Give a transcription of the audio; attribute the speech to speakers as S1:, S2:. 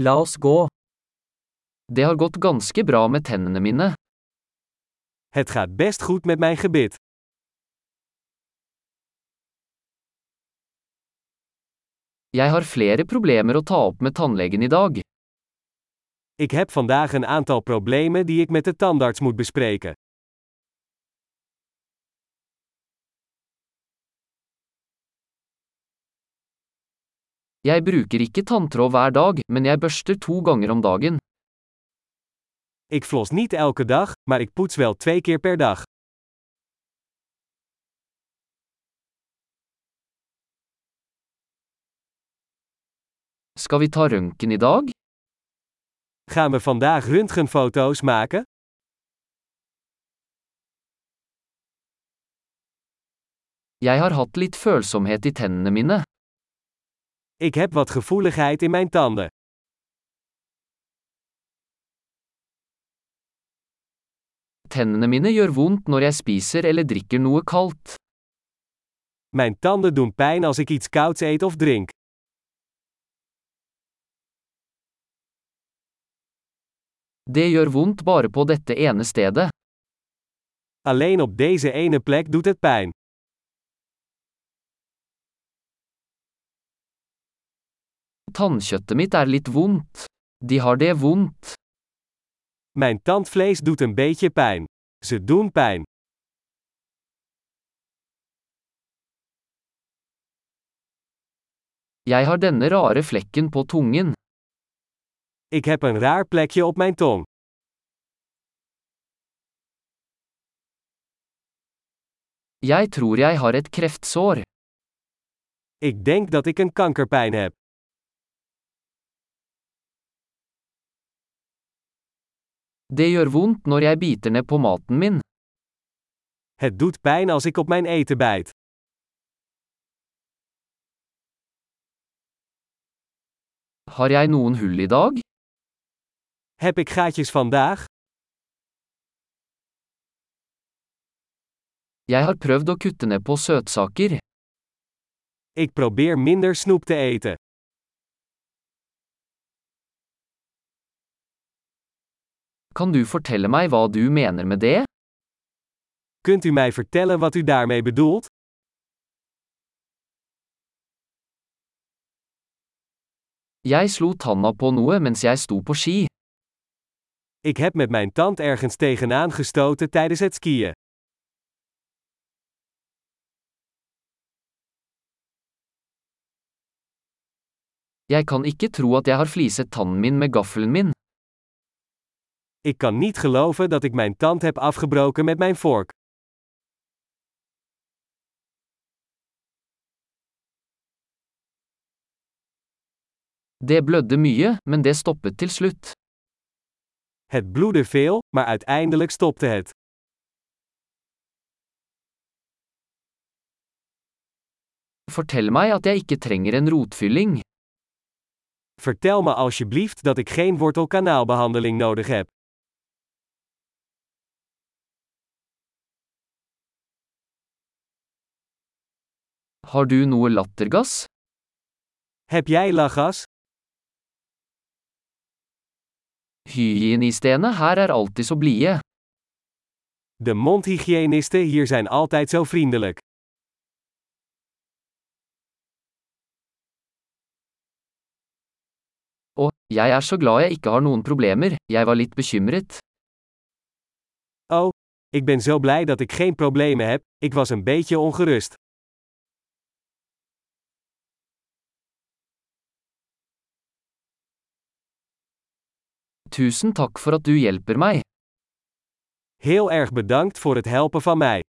S1: La oss gå.
S2: Det har gått ganske bra med tennene mine.
S3: Het gaat best goed met mijn gebit.
S2: Jeg har flere problemer å ta opp med tannlegen i dag.
S3: Ik heb vandaag een aantal problemen die ik met de tandarts moet bespreken.
S2: Jeg bruker ikke tanntråd hver dag, men jeg børster to ganger om dagen.
S3: Ik flos niet elke dag, maar ik poets wel twee keer per dag.
S2: Skal vi ta røntgen i dag?
S3: Gaan we vandaag röntgenfoto's maken?
S2: Jeg har hatt litt følsomhet i tennene mine.
S3: Ik heb wat gevoeligheid in mijn tanden.
S2: Tennene mine gjør vondt når jeg spiser eller drikker noe kaldt.
S3: Mijn tanden doen pijn als ik iets kouds eet of drink.
S2: Det gjør vondt bare på dette ene stedet.
S3: Alleen op deze ene plek doet het pijn.
S2: Tannkjøttet mitt er litt vondt. De har det vondt.
S3: Mijn tandvlees doet een beetje pijn. Ze doen pijn.
S2: Jeg har denne rare flekken på tungen.
S3: Ik heb een raar plekje op mijn tong.
S2: Jeg tror jeg har et kreftsår.
S3: Ik denk dat ik een kankerpijn heb.
S2: Det gjør vondt når jeg biter ned på maten min.
S3: Het doet pijn als ik op mijn eten bijt.
S2: Har jeg noen hull i dag?
S3: Heb ik gaatjes vandaag?
S2: Jeg har prøvd å kutte ned på søtsaker.
S3: Ik probeer minder snoep te eten.
S2: Kan du fortelle meg hva du mener med det?
S3: Kunt u mij vertellen wat u daarmee bedoelt?
S2: Jeg slo tanna på noe mens jeg sto på ski.
S3: Ik heb met mijn tand ergens tegenaan gestoten tijdens het skiën.
S2: Jeg kan ikke tro at jeg har fliset tannen min med gaffelen min.
S3: Ik kan niet geloven dat ik mijn tand heb afgebroken met mijn vork.
S2: Det blødde mye, men det stoppet til slutt.
S3: Het bloedde veel, maar uiteindelijk stopte het.
S2: Fortell meg at jeg ikke trenger en rotfylling.
S3: Vertel me alsjeblieft dat ik geen wortelkanaalbehandeling nodig heb.
S2: Har du noe lattergass?
S3: Heb jij lachgas?
S2: Hygienistene her er alltid så blide.
S3: De mondhygiënisten hier zijn altijd zo vriendelijk.
S2: Og, jeg er så glad jeg ikke har noen problemer, jeg var litt bekymret.
S3: Oh, ik ben zo blij dat ik geen problemen heb, ik was een beetje ongerust.
S2: Tusen takk for at du hjelper meg.
S3: Heel erg bedankt voor het helpen van mij.